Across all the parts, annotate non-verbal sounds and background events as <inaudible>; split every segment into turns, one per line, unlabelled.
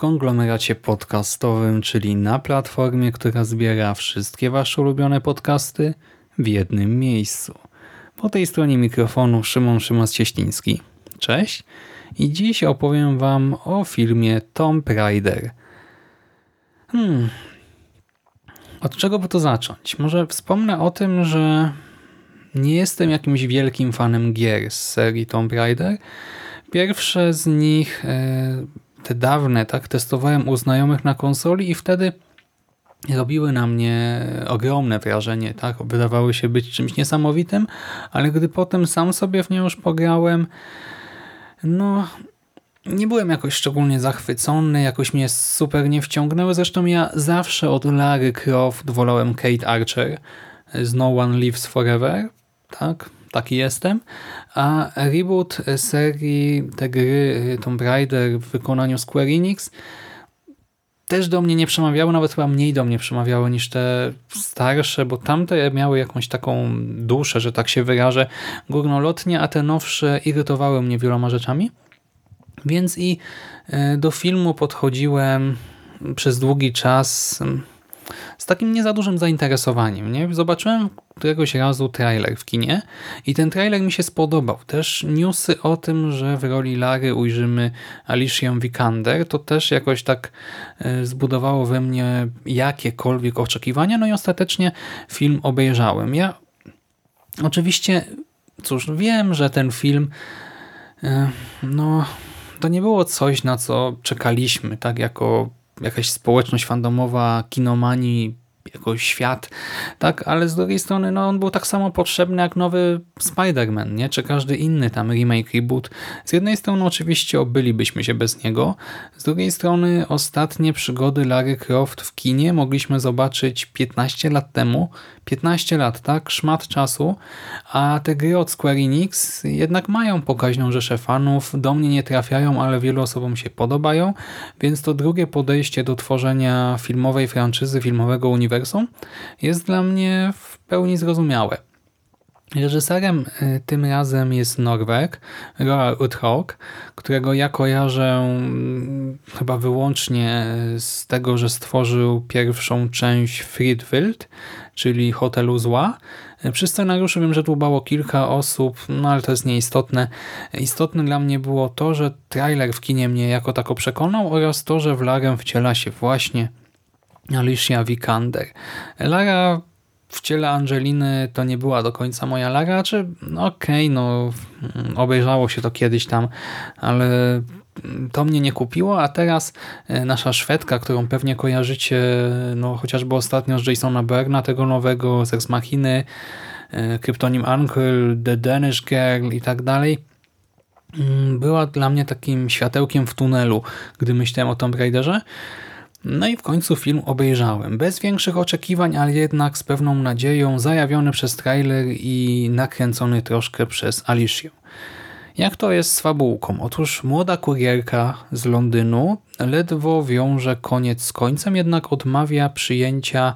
Konglomeracie podcastowym, czyli na platformie, która zbiera wszystkie Wasze ulubione podcasty w jednym miejscu. Po tej stronie mikrofonu Szymon Szymas-Cieśliński. Cześć i dziś opowiem Wam o filmie Tomb Raider. Hmm. Od czego by to zacząć? Może wspomnę o tym, że nie jestem jakimś wielkim fanem gier z serii Tomb Raider. Pierwsze z nich e, te dawne, tak, testowałem u znajomych na konsoli i wtedy robiły na mnie ogromne wrażenie, tak, wydawały się być czymś niesamowitym, ale gdy potem sam sobie w nie już pograłem, no nie byłem jakoś szczególnie zachwycony, jakoś mnie super nie wciągnęły, zresztą ja zawsze od Lary Croft wolałem Kate Archer z No One Lives Forever, tak, taki jestem, a reboot serii te gry Tomb Raider w wykonaniu Square Enix też do mnie nie przemawiały, nawet chyba mniej do mnie przemawiały niż te starsze, bo tamte miały jakąś taką duszę, że tak się wyrażę, górnolotnie, a te nowsze irytowały mnie wieloma rzeczami. Więc i e, do filmu podchodziłem przez długi czas z takim nie za dużym zainteresowaniem. Nie? Zobaczyłem któregoś razu trailer w kinie i ten trailer mi się spodobał. Też newsy o tym, że w roli Lary ujrzymy Alicia Vikander, to też jakoś tak e, zbudowało we mnie jakiekolwiek oczekiwania, no i ostatecznie film obejrzałem. Ja oczywiście, cóż, wiem, że ten film e, no, to nie było coś, na co czekaliśmy, tak jako jakaś społeczność fandomowa, kinomanii, jako świat, tak, ale z drugiej strony no, on był tak samo potrzebny jak nowy Spider-Man, nie? czy każdy inny tam remake, reboot. Z jednej strony oczywiście obylibyśmy się bez niego, z drugiej strony ostatnie przygody Larry Croft w kinie mogliśmy zobaczyć 15 lat temu, 15 lat, tak, szmat czasu, a te gry od Square Enix jednak mają pokaźną rzeszę fanów, do mnie nie trafiają, ale wielu osobom się podobają, więc to drugie podejście do tworzenia filmowej franczyzy, filmowego uniwersum jest dla mnie w pełni zrozumiałe. Reżyserem y, tym razem jest Norweg, Roar Uthaug, którego ja kojarzę mm, chyba wyłącznie z tego, że stworzył pierwszą część Friedwild, czyli Hotelu Zła. Przy scenariuszu wiem, że dłubało kilka osób, no ale to jest nieistotne. Istotne dla mnie było to, że trailer w kinie mnie jako tako przekonał oraz to, że w Larę wciela się właśnie Alicia Vikander. Lara w ciele Angeliny to nie była do końca moja Lara, czy no okej, okay, no obejrzało się to kiedyś tam, ale to mnie nie kupiło, a teraz e, nasza Szwedka, którą pewnie kojarzycie no chociażby ostatnio z Jasona Berna, tego nowego, z Ex Machiny, e, Kryptonim Uncle, The Danish Girl i tak dalej, mm, była dla mnie takim światełkiem w tunelu, gdy myślałem o Tomb Raiderze. No i w końcu film obejrzałem. Bez większych oczekiwań, ale jednak z pewną nadzieją, zajawiony przez trailer i nakręcony troszkę przez Alicia. Jak to jest z fabułką? Otóż młoda kurierka z Londynu ledwo wiąże koniec z końcem, jednak odmawia przyjęcia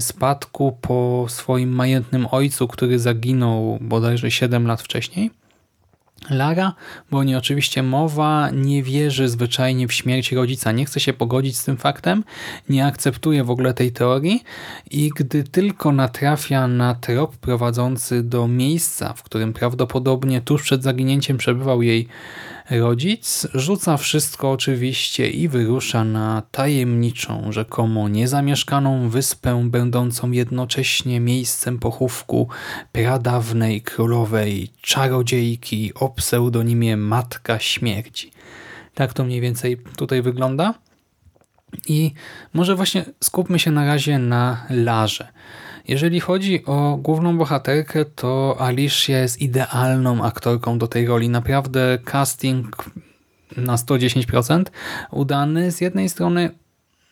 spadku po swoim majętnym ojcu, który zaginął bodajże 7 lat wcześniej. Lara, bo nie oczywiście mowa, nie wierzy zwyczajnie w śmierć rodzica, nie chce się pogodzić z tym faktem, nie akceptuje w ogóle tej teorii i gdy tylko natrafia na trop prowadzący do miejsca, w którym prawdopodobnie tuż przed zaginięciem przebywał jej Rodzic rzuca wszystko oczywiście i wyrusza na tajemniczą, rzekomo niezamieszkaną wyspę, będącą jednocześnie miejscem pochówku pradawnej królowej czarodziejki o pseudonimie Matka Śmierci. Tak to mniej więcej tutaj wygląda. I może właśnie skupmy się na razie na Larze. Jeżeli chodzi o główną bohaterkę, to Alicia jest idealną aktorką do tej roli. Naprawdę casting na 110% udany. Z jednej strony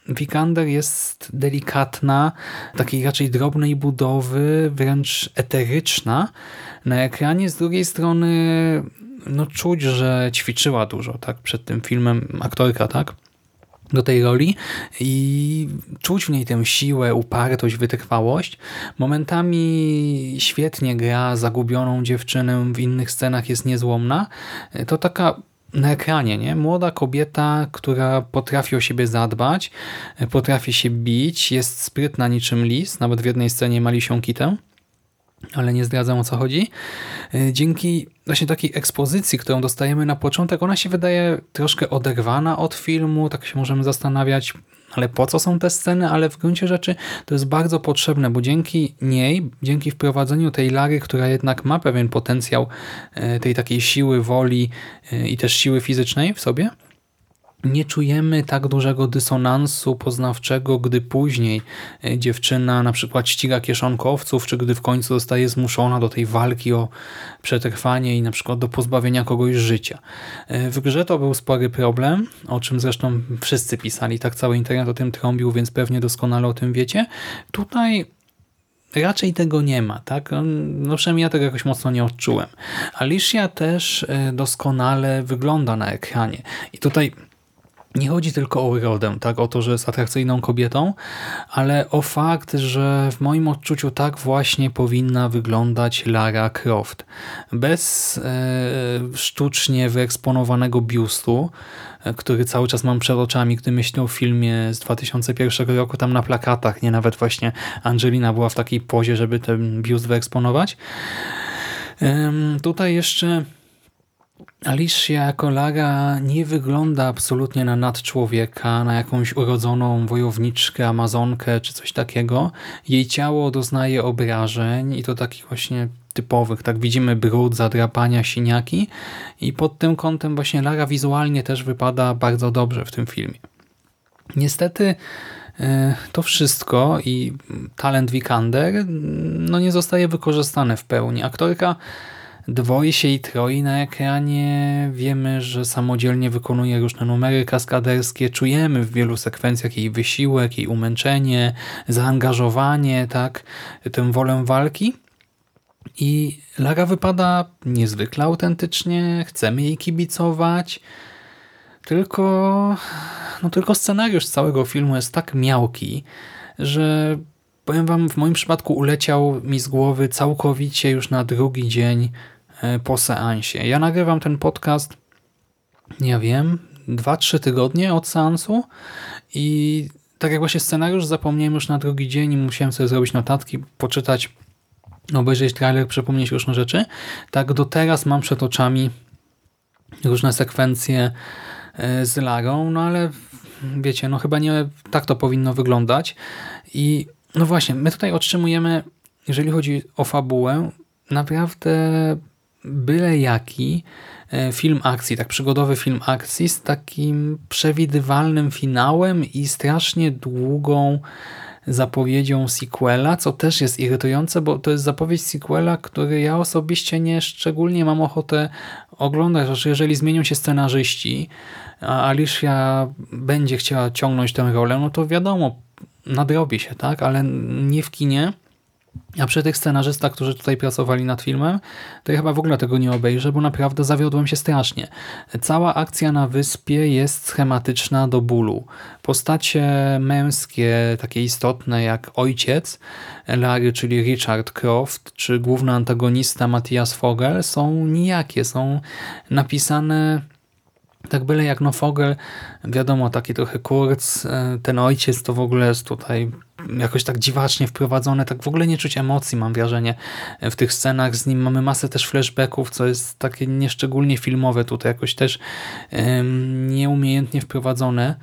Vikander jest delikatna, takiej raczej drobnej budowy, wręcz eteryczna na ekranie. Z drugiej strony no czuć, że ćwiczyła dużo tak przed tym filmem aktorka, tak? Do tej roli i czuć w niej tę siłę, upartość, wytrwałość. Momentami świetnie gra zagubioną dziewczynę, w innych scenach jest niezłomna. To taka na ekranie, nie? Młoda kobieta, która potrafi o siebie zadbać, potrafi się bić, jest sprytna niczym lis, nawet w jednej scenie ma lisią kitę ale nie zdradzam o co chodzi. E, dzięki właśnie takiej ekspozycji, którą dostajemy na początek, ona się wydaje troszkę oderwana od filmu, tak się możemy zastanawiać, ale po co są te sceny, ale w gruncie rzeczy to jest bardzo potrzebne, bo dzięki niej, dzięki wprowadzeniu tej Lary, która jednak ma pewien potencjał e, tej takiej siły, woli e, i też siły fizycznej w sobie, nie czujemy tak dużego dysonansu poznawczego, gdy później e, dziewczyna na przykład ściga kieszonkowców, czy gdy w końcu zostaje zmuszona do tej walki o przetrwanie i na przykład do pozbawienia kogoś życia. E, w grze to był spory problem, o czym zresztą wszyscy pisali, tak cały internet o tym trąbił, więc pewnie doskonale o tym wiecie. Tutaj raczej tego nie ma, tak? No przynajmniej ja tego jakoś mocno nie odczułem. Alicia też e, doskonale wygląda na ekranie. I tutaj nie chodzi tylko o urodę, tak, o to, że jest atrakcyjną kobietą, ale o fakt, że w moim odczuciu tak właśnie powinna wyglądać Lara Croft. Bez e, sztucznie wyeksponowanego biustu, e, który cały czas mam przed oczami, gdy myślę o filmie z 2001 roku, tam na plakatach, nie nawet właśnie Angelina była w takiej pozie, żeby ten biust wyeksponować. E, tutaj jeszcze Alicia jako Lara nie wygląda absolutnie na nadczłowieka, na jakąś urodzoną wojowniczkę, amazonkę czy coś takiego. Jej ciało doznaje obrażeń i to takich właśnie typowych. Tak widzimy brud, zadrapania, siniaki i pod tym kątem właśnie Lara wizualnie też wypada bardzo dobrze w tym filmie. Niestety e, to wszystko i talent Vikander no nie zostaje wykorzystane w pełni. Aktorka dwoi się i troi na ekranie. Wiemy, że samodzielnie wykonuje różne numery kaskaderskie. Czujemy w wielu sekwencjach jej wysiłek, jej umęczenie, zaangażowanie, tak, tę wolę walki. I Lara wypada niezwykle autentycznie, chcemy jej kibicować, tylko, no tylko scenariusz całego filmu jest tak miałki, że powiem wam, w moim przypadku uleciał mi z głowy całkowicie już na drugi dzień po seansie. Ja nagrywam ten podcast, nie wiem, 2-3 tygodnie od seansu i tak jak właśnie scenariusz zapomniałem już na drugi dzień i musiałem sobie zrobić notatki, poczytać, obejrzeć trailer, przypomnieć różne rzeczy. Tak do teraz mam przed oczami różne sekwencje e, z Larą, no ale wiecie, no chyba nie tak to powinno wyglądać. I no właśnie, my tutaj otrzymujemy, jeżeli chodzi o fabułę, naprawdę byle jaki e, film akcji, tak przygodowy film akcji z takim przewidywalnym finałem i strasznie długą zapowiedzią sequela, co też jest irytujące, bo to jest zapowiedź sequela, który ja osobiście nie szczególnie mam ochotę oglądać, że jeżeli zmienią się scenarzyści, a Alicia będzie chciała ciągnąć tę rolę, no to wiadomo, nadrobi się, tak, ale nie w kinie, a przy tych scenarzystach, którzy tutaj pracowali nad filmem, to ja chyba w ogóle tego nie obejrzę, bo naprawdę zawiodłem się strasznie. Cała akcja na wyspie jest schematyczna do bólu. Postacie męskie, takie istotne jak ojciec Larry, czyli Richard Croft, czy główny antagonista Matthias Fogel są nijakie, są napisane tak byle jak no Fogel, wiadomo, taki trochę kurc, e, ten ojciec to w ogóle jest tutaj jakoś tak dziwacznie wprowadzone, tak w ogóle nie czuć emocji, mam wrażenie, w tych scenach. Z nim mamy masę też flashbacków, co jest takie nieszczególnie filmowe tutaj, jakoś też um, nieumiejętnie wprowadzone.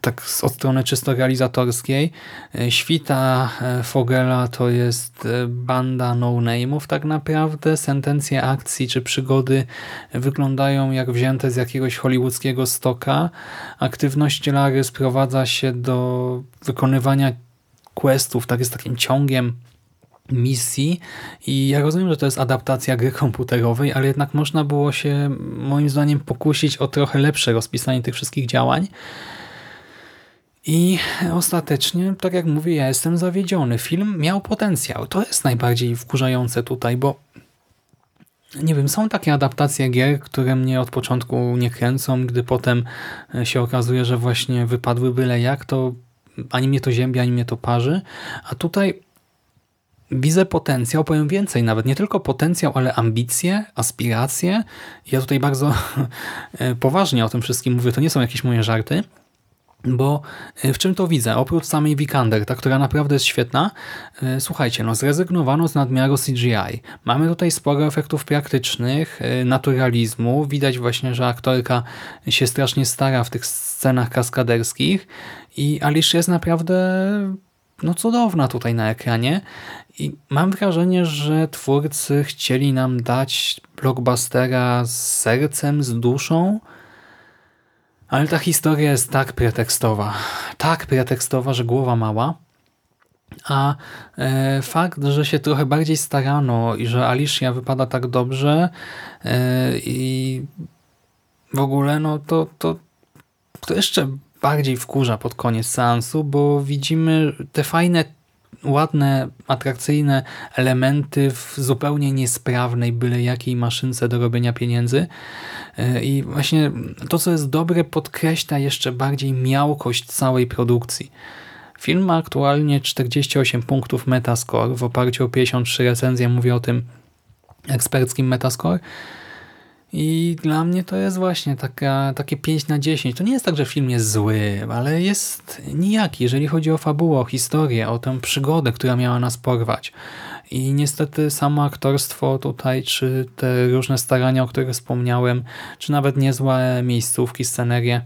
tak od strony czysto realizatorskiej. E, Świta e, Fogela to jest e, banda no-name'ów tak naprawdę. Sentencje akcji czy przygody wyglądają jak wzięte z jakiegoś hollywoodzkiego stoka. Aktywność Lary sprowadza się do wykonywania questów, tak jest takim ciągiem misji i ja rozumiem, że to jest adaptacja gry komputerowej, ale jednak można było się moim zdaniem pokusić o trochę lepsze rozpisanie tych wszystkich działań. I ostatecznie, tak jak mówię, ja jestem zawiedziony. Film miał potencjał. To jest najbardziej wkurzające tutaj, bo nie wiem, są takie adaptacje gier, które mnie od początku nie kręcą, gdy potem się okazuje, że właśnie wypadły byle jak, to ani mnie to ziębi, ani mnie to parzy. A tutaj widzę potencjał, powiem więcej nawet, nie tylko potencjał, ale ambicje, aspiracje. Ja tutaj bardzo <laughs> poważnie o tym wszystkim mówię, to nie są jakieś moje żarty, bo w czym to widzę? Oprócz samej Vikander, ta, która naprawdę jest świetna, e, słuchajcie, no zrezygnowano z nadmiaru CGI. Mamy tutaj sporo efektów praktycznych, e, naturalizmu. Widać właśnie, że aktorka się strasznie stara w tych scenach kaskaderskich i Alicia jest naprawdę no cudowna tutaj na ekranie i mam wrażenie, że twórcy chcieli nam dać blockbustera z sercem, z duszą, ale ta historia jest tak pretekstowa, tak pretekstowa, że głowa mała. A e, fakt, że się trochę bardziej starano i że Alicia wypada tak dobrze e, i w ogóle no to, to, to jeszcze bardziej wkurza pod koniec seansu, bo widzimy te fajne, ładne, atrakcyjne elementy w zupełnie niesprawnej, byle jakiej maszynce do robienia pieniędzy. I właśnie to, co jest dobre, podkreśla jeszcze bardziej miałkość całej produkcji. Film ma aktualnie 48 punktów Metascore, w oparciu o 53 recenzje mówię o tym eksperckim Metascore. I dla mnie to jest właśnie taka, takie 5 na 10. To nie jest tak, że film jest zły, ale jest nijaki, jeżeli chodzi o fabułę, o historię, o tę przygodę, która miała nas porwać. I niestety samo aktorstwo tutaj, czy te różne starania, o których wspomniałem, czy nawet niezłe miejscówki, scenerie,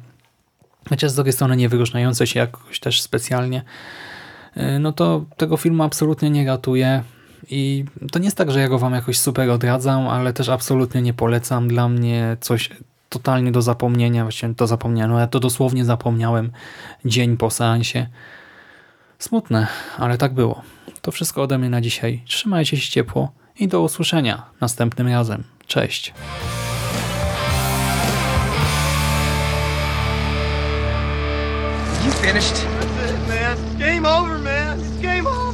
chociaż z drugiej strony nie wyróżniające się jakoś też specjalnie, no to tego filmu absolutnie nie ratuje. I to nie jest tak, że ja go wam jakoś super odradzam, ale też absolutnie nie polecam. Dla mnie coś totalnie do zapomnienia, właściwie to zapomniałem, no ja to dosłownie zapomniałem dzień po seansie. Smutne, ale tak było. To wszystko ode mnie na dzisiaj. Trzymajcie się ciepło i do usłyszenia następnym razem. Cześć.
You finished?
That's it, man. It's game over, man. It's game over.